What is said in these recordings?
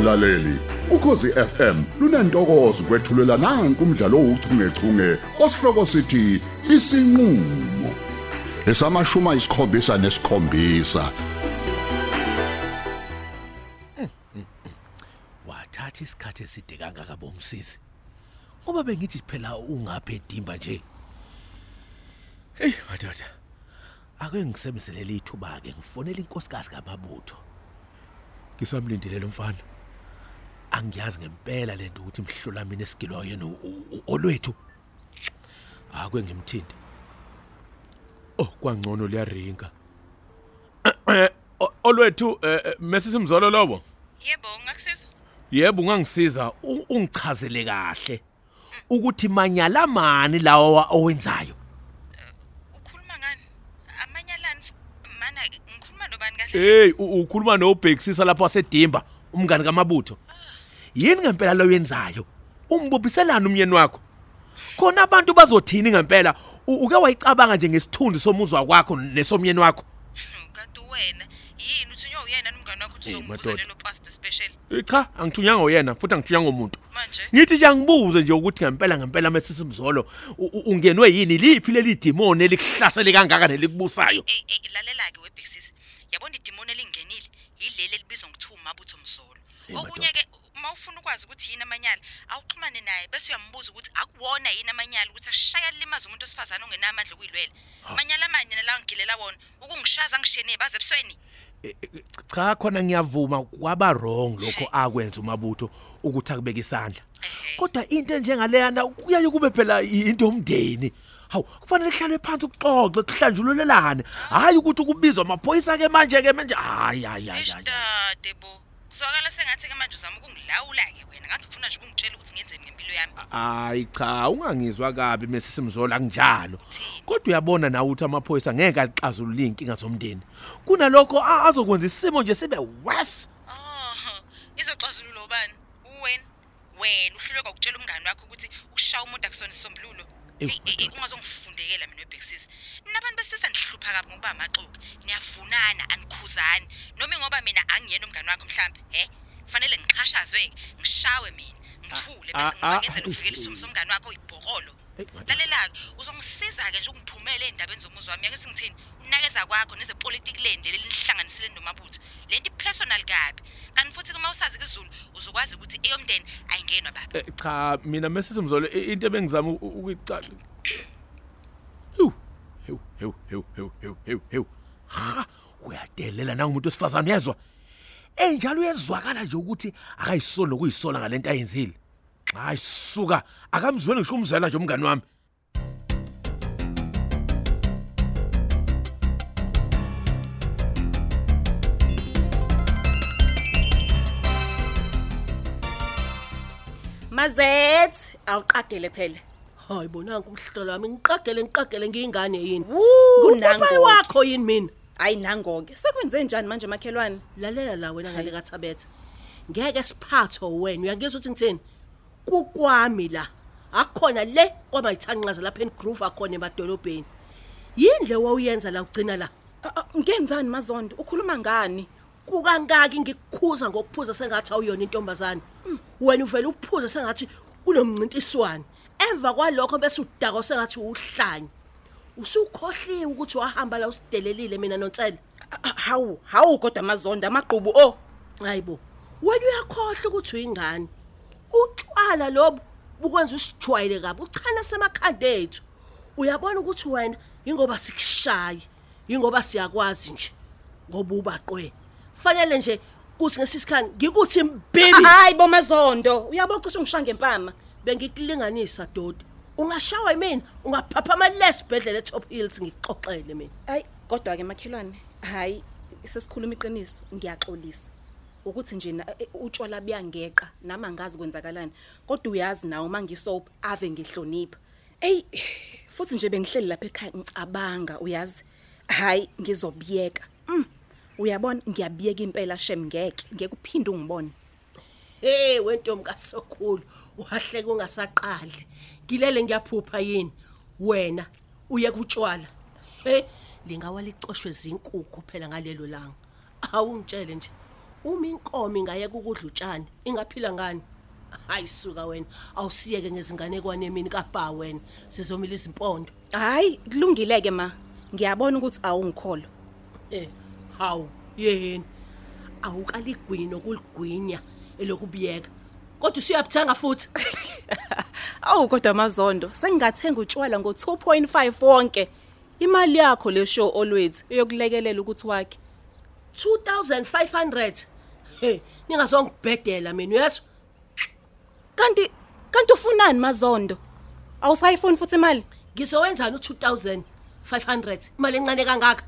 mlaleli. Ukhosi FM lunantokozo kwethulela nanku umdlalo ouchungechunge osihloko sithi isinqulo. Esamashuma isikhombisa nesikhombisa wathatha isikhathi eside kangaka bomsisi? Ngoba bengithi phela ungaphe edimba nje. Hey madoda ake ngisebenzelele ithuba ke ngifonela inkosikazi kababutho ngisamlindile lo mfana. Angiyazi ngempela lento ukuthi mhlola mina esigilwa yena olwethu akwe ngimthindi oh kwangcono liyaringa olwethu eh, eh, mesisimzolo lobo Yebo, ungakusiza? Yebo ungangisiza ungichazele kahle ukuthi manyala mani lawa owenzayo. Ukhuluma ngani? Amanyalani? Mana ngikhuluma nobani kahle? Hey ukhuluma nobhekisisa lapho wasedimba umngani kaMabutho. Yini ngempela lo yenzayo? Umbophiselana umyeni wakho. Khona abantu bazothini ngempela? U- Uke wayicabanga nje ngesithunzi somuzwa wakho nesomyeni wakho. Kanti wena yini uthunywa uyena nomngane wakho Hey, uzongibuza madoda. lelo pasta special Eh, Cha, angithunyanga uyena futhi angithunyanga umuntu. manje? Ngithi nje angibuze nje ukuthi ngempela ngempela mesisimzolo u- u- ungenwe yini liphi leli demon elikuhlasele kangaka nelikubusayo? Ey ey lalela ke webhexis. Yabona idimoni elingenile yileli elibizwa ngokuthiwa umabutho mzolo. Hey, Okunye ke mawufuna ukwazi ukuthi yini amanyala, awuxhumane naye bese uyambuza ukuthi akuwona yini amanyala ukuthi ashaya limaza umuntu osifazana ongenamandla okuyilwela. Amanyala amanye nalawa ngigilela wona ukungishaza ngishene baze ebusweni. Eh, eh, cha khona ngiyavuma kwaba wrong lokho akwenza umabutho ukuthi akubeka isandla Ehhe. kodwa into enjengaleyana kuyaye kube phela into yomndeni hawu kufanele kuhlalwe phansi kuxoxe kuhlanjululelane hayi ukuthi kubizwa amaphoyisa ke manje ke manje hayi hayi hayi hayi. Ishtade bo. Kuzwakala sengathi ke manje uzama ukungilawula ke wena. Ngathi ufuna nje ukungitshela ukuthi ngenzeni ngempilo yami. hayi cha ungangizwa kabi mesisimzola kunjalo Uthini? kodwa uyabona nawe ukuthi amaphoyisa ngeke axazulule inkinga zomndeni kunalokho a- azokwenza isimo nje sibe worse Oh, izoxazulula ubani? Uwena. Wena uhluleka ukutshela umngane wakho ukuthi ukushaya umuntu akusona isombululo. Ewu, Ey, ey, ey, ungazongifundekela mina webhexis. Nabantu besisa nihlupha kabi ngoba amaxoki. Niyavunana anikhuzani. Noma ngoba mina angiyena umngane wakho mhlambe, he? Kufanele ngiqhashazwe, ngishawe mina, ngithule Ah, bese ah, ngiba ah, ngenzela ukuvikela eh, isimo somngane wakho oyibhokolo. Hey, madodana. Lalela-ke uzongisiza ke nje ungiphumele endabeni zomuzwa wami yakuthi ngithini unakeza kwakho nezepolitiki lende lelihlanganisile nomabutho lento personal kabi kanti futhi kuma usazi isiZulu uzokwazi ukuthi eyomndeni ayingenwa baba Eh, cha mina mesisimzolo i- into ebengizama u- u- ukuyicala Hu hu hu hu hu hu hu hu ha! Uyadelela na umuntu osifazana uyezwa enjalo uyezwakala nje ukuthi akayisona kuyisola ngalento ayenzile. Hayi suka. Akamzweni ngisho umzela nje umngani wami. Mazethi awuqagele phela. Hayi bonanga umhlolo wami ngiqagele ngiqagele ngiyingane yini? Kunango. kuphi wakho yini mina? Hayi nangoke. Sekwenze njani manje makhelwane? lalela la wena ngale kathabetha. Ngeke siphatho wena. Uyangizwa ukuthi ngitheni kukwami la. Akukhona le kwaba yithanqaza lapha engroove akhona emadolobheni. Yindle wawuyenza la ugcina la? Ah, ah, Ngenzani mazondo? Ukhuluma ngani? kukangaki ngikukhuza ngokuphuza sengathi awuyona intombazane. Wena uvela ukuphuza sengathi unomncintiswano. Emva kwalokho bese udako sengathi uhlanye usukhohliwe ukuthi wahamba la usidelelile mina nontsele Ah, ah, Hawu, hawu kodwa mazondo amaqhubu oh. hayibo wena uyakhohle ukuthi uyingane utshwala lobu bukwenza usijwayele kabi uchana semakhanda ethu uyabona ukuthi wena ingoba sikushaye ingoba siyakwazi nje ngoba ubaqwe fanele nje kuthi ngesisikhangi ngikuthi mbili Hayi bo mazondo. Uyabocisha ungisha ngempama. Bengikulinganisa dodi ungashawa yimina ungaphapha amalesibhedlela eTop Hills ngixoxele mina Hayi kodwa ke makhelwane. Hayi sesikhuluma iqiniso ngiyaxolisa. Ukuthi nje na- eh, utshwala buyangeqa nama angazi kwenzakalani. Kodwa uyazi nawe mangisoap ave ngihlonipha. Ey futhi nje bengihleli lapha ekhaya ngicabanga uyazi. Hayi ngizobiyeka. Mm. Uyabona ngiyabiyeka impela shem ngeke ngeke uphinde ungibone. Hey wentombi kasokhulu wahleke ungasaqali. Ngilele ngiyaphupha yini? Wena uye kutshwala. Hey lingawa licoshwe zinkukhu phela ngalelo langa. Awungitshele nje. Uma inkomo ingayeka ukudla utshani ingaphila ngani? Hayi suka wena awusiyeke ngezinganekwane emini kabha wena. Sizomila izimpondo. Hayi kulungile-ke ma. Ngiyabona ukuthi awungikholo. Eh hawu yeni awukaligwini nokuligwinya. Elokubiyeka kodwa usuyabuthanga futhi. Awu kodwa amazondo sengingathenga utshwala ngo-2.5 wonke. Imali yakho le show olwethu eyokulekelela ukuthi wakhe. 2500 hey ningazongibhedela mina uyezwa kanti kanti ufunani mazondo? Awusayifuni futhi imali? Ngizowenzani u2500 imali encane kangaka?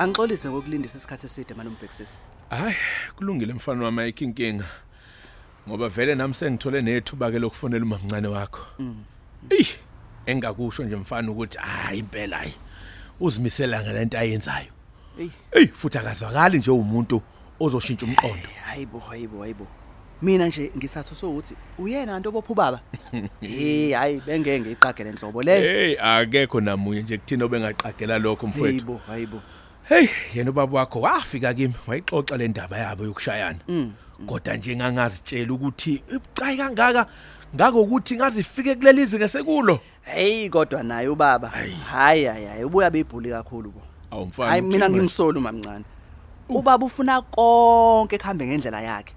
Angixolise ngokulindisa isikhathi eside manje umbhekisisi. Hayi, kulungile mfana wami ayikho inkinga. Ngoba vele nami sengithole nethuba ke lokufonela umamncane wakho. Ey, engakusho nje mfana ukuthi hayi impela hayi. Uzimisela ngalento ayenzayo. Ey, Ey, futhi akazwakali nje umuntu ozoshintsha umqondo. hayibo hayibo hayibo. Mina nje ngisathu sokuthi uyena kanti obopha ubaba. Eh, hayi bengeke ngiqagele enhlobo le. Hey, akekho namunye nje kuthina obengaqagela lokho mfowethu. Hayibo hayibo. Hey, yena ubaba wakho wafika kimi wayixoxa le ndaba yabo yokushayana. Kodwa nje ngangazitshela ukuthi ibucayi kangaka ngakokuthi ngazifike kuleli izinga sekulo. Hey kodwa naye ubaba. Hayi. Hayi hayi hayi ubuya bebhuli kakhulu bo. Awumfana. Hayi mina ngimsoli umamncane. Ubaba ufuna konke kuhambe ngendlela yakhe.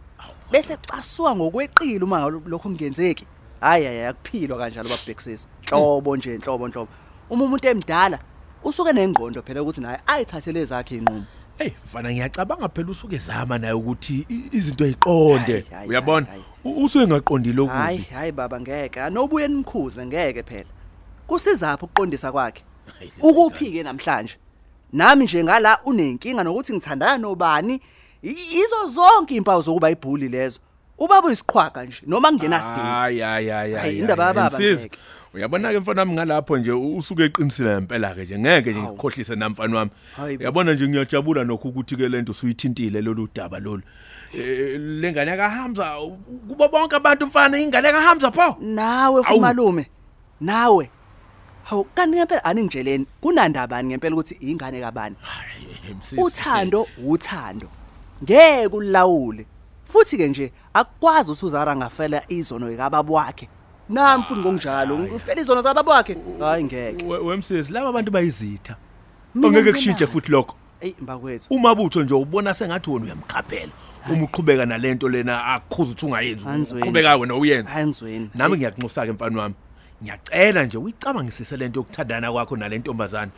Bese casuka ngokweqile uma lokho kungenzeki. Hayi hayi akuphilwa kanjalo babhekisisa. Hlobo nje inhlobo inhlobo. Uma umuntu emdala usuke nengqondo phela ukuthi naye ayithathele zakhe inqumo. Hey, mfana ngiyacabanga phela usuke zama naye ukuthi izinto eziqonde. Uyabona? hayi, U- Usuke ngaqondile Hayi okubi. hayi baba ngeke. Anobuye nimkhuze ngeke phela. Kusizaphi ukuqondisa kwakhe? Ukuphi ke namhlanje? Nami nje ngala unenkinga nokuthi ngithandana nobani? Izo zonke impawu zokuba ibhuli lezo. Ubaba uyisiqhwaga nje noma kungenasidingo. Hayi hayi hayi Hayi, indaba yababa ngeke. Uyabona ke mfana wami ngalapho nje u- usuke eqinisile ngempela ke nje ngeke nje Hawu. ngikhohlise na mfana wami. Hayi bo. Uyabona nje ngiyajabula nokho ukuthi ke lento usuyithintile lolu daba lolu. Eh lengane kaHamza kuba bonke abantu mfana ingane kaHamza pho. Nawe Awu. futhi malume. Nawe. Hawu kanti ngempela aningijeleni kunandabani ngempela ukuthi ingane kabani? Hayi msisi. Uthando uthando. Ngeke ulawule. Futhi ke nje akwazi uSuzara ngafela izono ekababa wakhe. Nami futhi ngokunjalo ngifela izono zababa wakhe. Hayi ngeke. We- wemsisi laba abantu bayizitha. Mina Ongeke ngingenalo. kushintshe futhi lokho. Ey mbakwethu. umabutho nje ubona sengathi wena uyamkhaphela uma uqhubeka nalento lena akukhuza ukuthi ungayenzi Anzweni. uqhubeka wena uyenza Ayenzweni. nami ngiyakunxusa ke mfana wami ngiyacela nje uyicabangisise lento yokuthandana kwakho nale ntombazana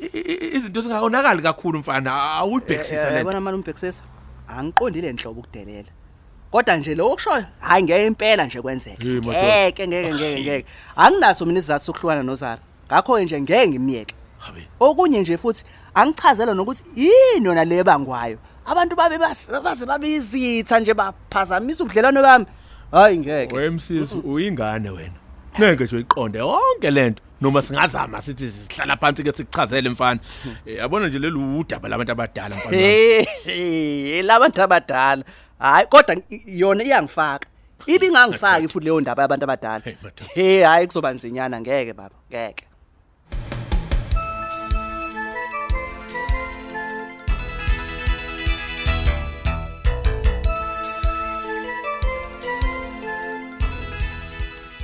I- i- izinto zingakonakali kakhulu mfana awuyibhekisisa lento Yabona manje umbhekisisa. Angiqondile enhlobo ukudelela. Kodwa nje lokho kushoyo hayi ngeke impela nje kwenzeke. Hey, madoda. Ngeke ngeke ngeke ngeke. Anginaso mina isizathu sokuhlukana noZara. Ngakho nje ngeke ngimiyeke. Habe. Okunye nje futhi angichazela nokuthi yini yona le bangwayo. Abantu babe bas- baze babizitha nje baphazamisa ubudlelwano bami. Hayi ngeke. wemsisi uyingane wena ngeke nje uyiqonde yonke lento noma singazama sithi sihlala phansi ke sikuchazele mfana Eh, yabona nje lelu udaba labantu abadala mfana wami. Hey, hey, labantu abadala. Hayi kodwa i- yona iyangifaka. Ibingangifaki futhi leyo ndaba yabantu abadala. Hey, madoda. Hey, hayi kuzoba nzinyana ngeke baba, ngeke.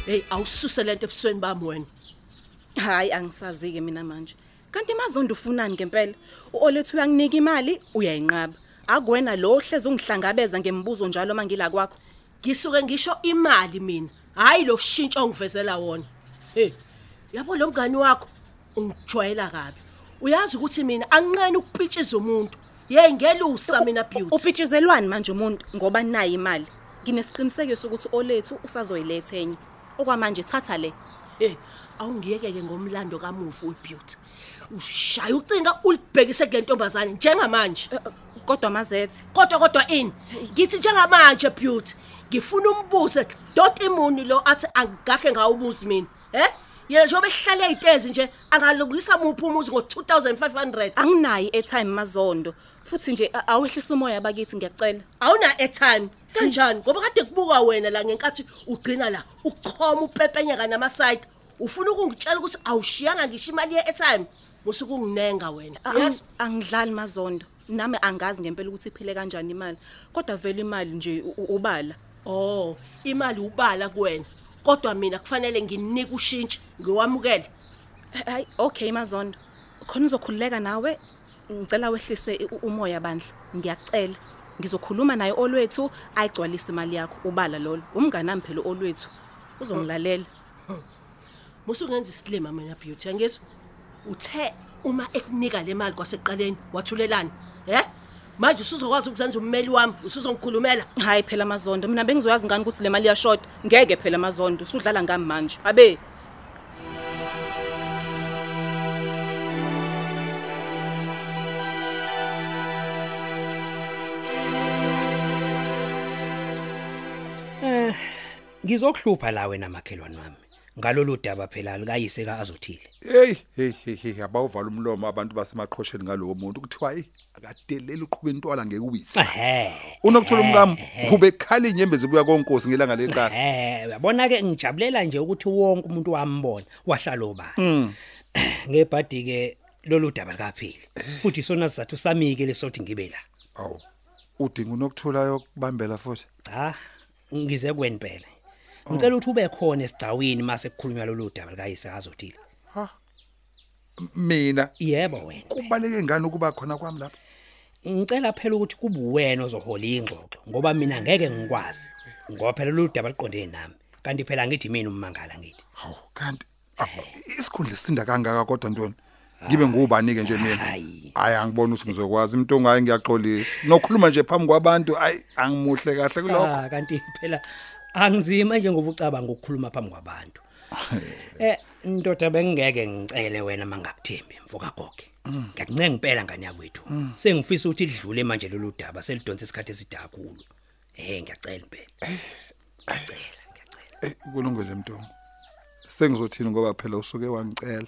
hey awususe lento ebusweni bami wena hayi angisazi-ke mina manje kanti mazondo ufunani ngempela u-olethu uyanginika imali uyayinqaba akuwena lo hlezi ungihlangabeza ngembuzo njalo uma ngila kwakho. Ngisuke ngisho imali mina. Hayi lo shintsho ongivezela wona. Hey yabo lo mngani wakho ungijwayela kabi. Uyazi ukuthi mina anqene ukupitshiza umuntu. Ye ngelusa mina beauty. Upitshizelwani manje umuntu ngoba nayo imali? Nginesiqinisekiso ukuthi olethu usazoyiletha enye okwamanje thatha le. Hey awungiyeke-ke ngomlando kamufi webeauty. Ushaya ucinga ulibhekise kule ntombazane njengamanje. Eh, eh, kodwa mazethe kodwa kodwa ini ngithi njengamanje beauty ngifuna umbuze dot imuni lo athi angakhe ngawubuzi mina he? Yena njengoba ehlale ey'tezi nje angalungisa muphi umuzi ngo-2500 anginayo i-airtime mazondo futhi nje a- awehlisa umoya bakithi ngiyacela. Awuna-airtime kanjani? Ngoba kade kubuka wena la ngenkathi ugcina la uchoma upepenyeka namasayida ufuna ukungitshela ukuthi awushiyanga ngisho imali ye-airtime? Musuke unginenga wena. Ang- yes? angidlali mazondo. Nami angazi ngempela ukuthi iphile kanjani imali kodwa vele imali nje u- u- ubala. Oh imali ubala kuwena kodwa mina kufanele nginike ushintshi ngiwamukele. Hayi okay mazondo. Khona uzokhululeka nawe ngicela wehlise i- u- umoya bandla. Ngiyacela. Ngizokhuluma naye olwethu ayigcwalise imali yakho ubala lolo. Umngane nami phela olwethu. Uzongilalela. Musungenza isilima mina beauty angizwa uthe uma ekunika le mali kwasekuqaleni wathulelani he manje usuzokwazi ukuzenza ummeli wami usuzongikhulumela? Hayi phela mazondo mina bengizoyazi ngani ukuthi le mali iyashoda ngeke phela mazondo usudlala ngami manje. Abe. Ngizokuhlupha la wena makhelwane wami. Ngalolu daba phela likayise kaAzothile. hey hey hey hey abawuvala umlomo abantu basemaqhosheni ngalowo muntu kuthiwa hey akadeleli uqhube intwala ngekuwisa Ehhe. unokuthola umkami ube khala inyembezi buya konkosi ngelanga leqala Eh, uyabona ke ngijabulela nje ukuthi wonke umuntu wambona wahlala obani. Ngebhadi ke lolu daba likaphili. Futhi sona sizathu samike lesothi ngibe la. awu udinga unokuthulayo kubambela futhi Cha, ngize kweni phela. Ngicela ukuthi ube khona esigcawini mase kukhulunywa lolu daba likayise kaAzothile. mina Yebo wena. kubaleke ngani ukuba khona kwami lapha Ngicela phela ukuthi kube uwena ozohola ingxoxo ngoba mina ngeke ngikwazi. Ngoba phela lolu daba liqondene nami. Kanti phela ngithi mina ummangala ngithi. hawu kanti awu, isikhundla sinda kangaka kodwa ntoni ngibe ngubani ke nje mina Hayi. hayi angiboni ukuthi ngizokwazi umuntu ongayi ngiyaxolisa nokukhuluma nje phambi kwabantu ayi angimuhle kahle kulokho Ah kanti phela angizima njengoba ucabanga ukukhuluma phambi kwabantu. Eh ndoda bengeke ngicele wena mangakuthembi mfoka goge. Ngiyakuncenga impela ngani yakwethu. Sengifisa ukuthi lidlule manje lolu daba selidonsa isikhathi eside kakhulu. Eh ngiyacela impela. Ngiyacela, ngiyacela. Eh kulungile mntombi. Sengizothini ngoba phela usuke wangicela.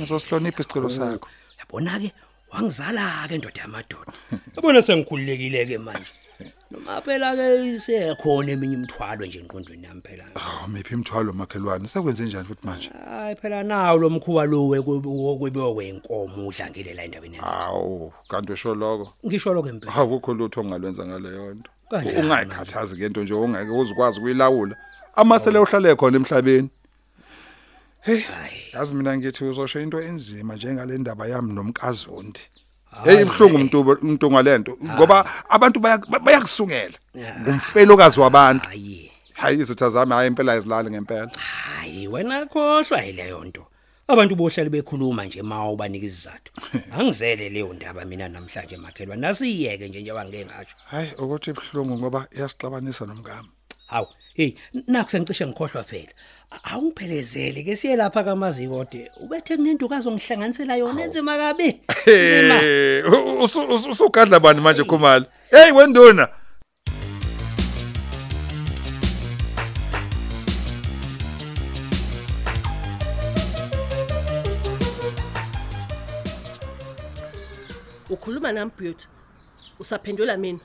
Ngizosihlonipha isicelo sakho. Yabona ke wangizala ke ndoda yamadoda. Yabona sengikhululekile ke manje. Noma phela ke isekhona eminye imithwalo nje engqondweni yami phela. Aw miphi imthwalo makhelwane. Sekwenze njani futhi manje? Hayi phela nawo lo mkhuba lo wekwebiwa kwenkomo udlangile la endaweni yami. Awu kanti usho lokho. Ngisho lokho empela. Akukho lutho ongalwenza ngaleyo nto. Kanjani Ungayikhathazi ngento nje ongeke uzikwazi kuyilawula. Amasele uhlale khona emhlabeni. Hey, yazi mina ngithi uzosho into enzima njengale ndaba yami nomkazondi. Hey ibhlungu umuntu umuntu ngalento ngoba abantu baya- bayakusungela. Ngumfelokazi wabantu. Hayi. Hayi izitha zami hayi impela izilali ngempela. Hayi wena khohlwa yileyo nto. Abantu bohlale bekhuluma nje mawu banika izizathu. Angizele leyo ndaba mina namhlanje makhelwa nasiyeke nje njengoba ngeke ngasho. Hayi ukuthi ibhlungu ngoba iyasixabanisa nomngami. Hawu, hey naku sengicishe ngikhohlwa phela. Awungiphelezele ke siye lapha kamazikode. Ubethe kunendukazi ongihlanganisela yona enzima kabi. Nzima. Hey, usu- usu- usugadla bani manje Khumalo? Hey wenduna. ukhuluma nami beauty usaphendula mina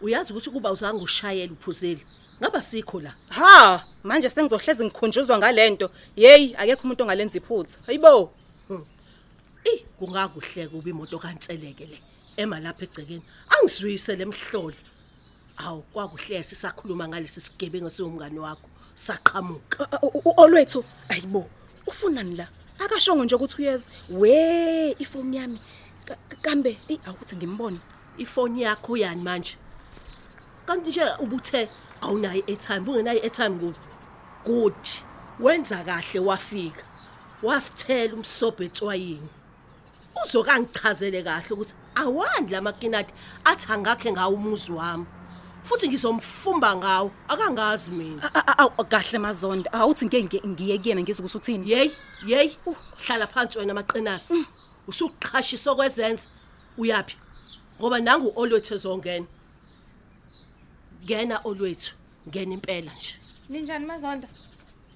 uyazi ukuthi kuba uzange ushayele uphuzile ngaba sikho la? Ha! Manje sengizohlezi ngikhunjuzwa ngalento. Yeyi akekho umuntu ongalenza iphutha. Hayibo! Eh kungakuhleka ube imoto kanseleke le ema lapha egcekeni angizwise lemhloli awu kwakuhleka sisakhuluma ngalesi sigebengu siwumngani wakho. Saqhamuka. A- u- u- olwethu. Ayibo ufunani la? Akashongo nje ukuthi uyeza we ifoni yami. Ka- ka- kambe eyi awukuthi ngimbone. Ifoni yakho yani manje? Kanti nje ubuthe awunayo airtime bungenayo airtime ku good. Wenza kahle wafika. Wasithela umsobho etswayini. Uzokangichazele kahle ukuthi awani lamakinati athi angakhe ngawo umuzi wami. Futhi ngizomfumba ngawo akangazi mina. Kahle mazonda. Awuthi ngeke ngiye- kuyena ngizwe ukuthi uthini? Yeyi yeyi. Hlala phansi wena maqinasi. Usuqhashisa okwezenza uyaphi? Ngoba nangu olwethu ezongena. Ngena olwethu ngena impela nje Ninjani mazonda?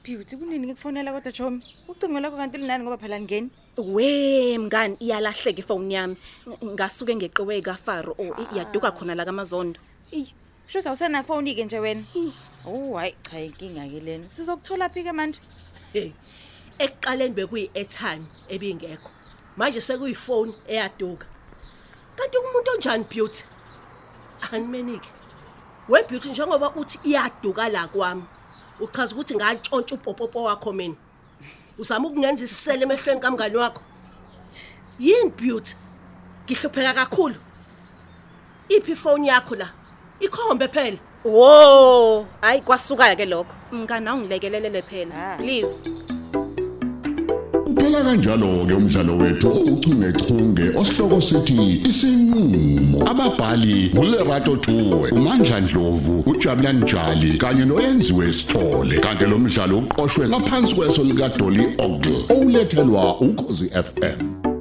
Beauty kunini ngikufonela kodwa Chomi? Ucingo lakho kanti linani ngoba phela ngeni. we mngani iyalahleka ifoni yami Ng- ngasuke ngeqiwe kaFaro oh i- iyaduka khona la kamazondo Ey, shoza awusena phone ke nje wena. Oh hayi cha inkinga ke lena. Sizokuthola phi ke manje? Hey. Ekuqaleni bekuyi airtime ebingekho. Manje sekuyifoni eyaduka. Kanti umuntu onjani beauty? Animenike. We beauty njengoba uthi iyaduka la kwami. Uchaza ukuthi ngantshontsha upopopo wakho mina. Uzama ukungenza isisele emehlweni kamngani wakho. Yini beauty? Ngihlupheka kakhulu. Iphi phone yakho la? Ikhombe phela. wo hayi kwasuka ke lokho mngani awungilekelelele phela Ah. please Uphela kanjalo ke umdlalo wethu ouchungechunge osihloko sithi isinqulo ababhali ngulerato Tuwe uMandla Dlovu uJabulani Njali kanye noyenziwe Sithole. Kanti lo mdlalo uqoqwwe ngaphansi kweso lika Dolly Ogle olethelwa ukhozi FM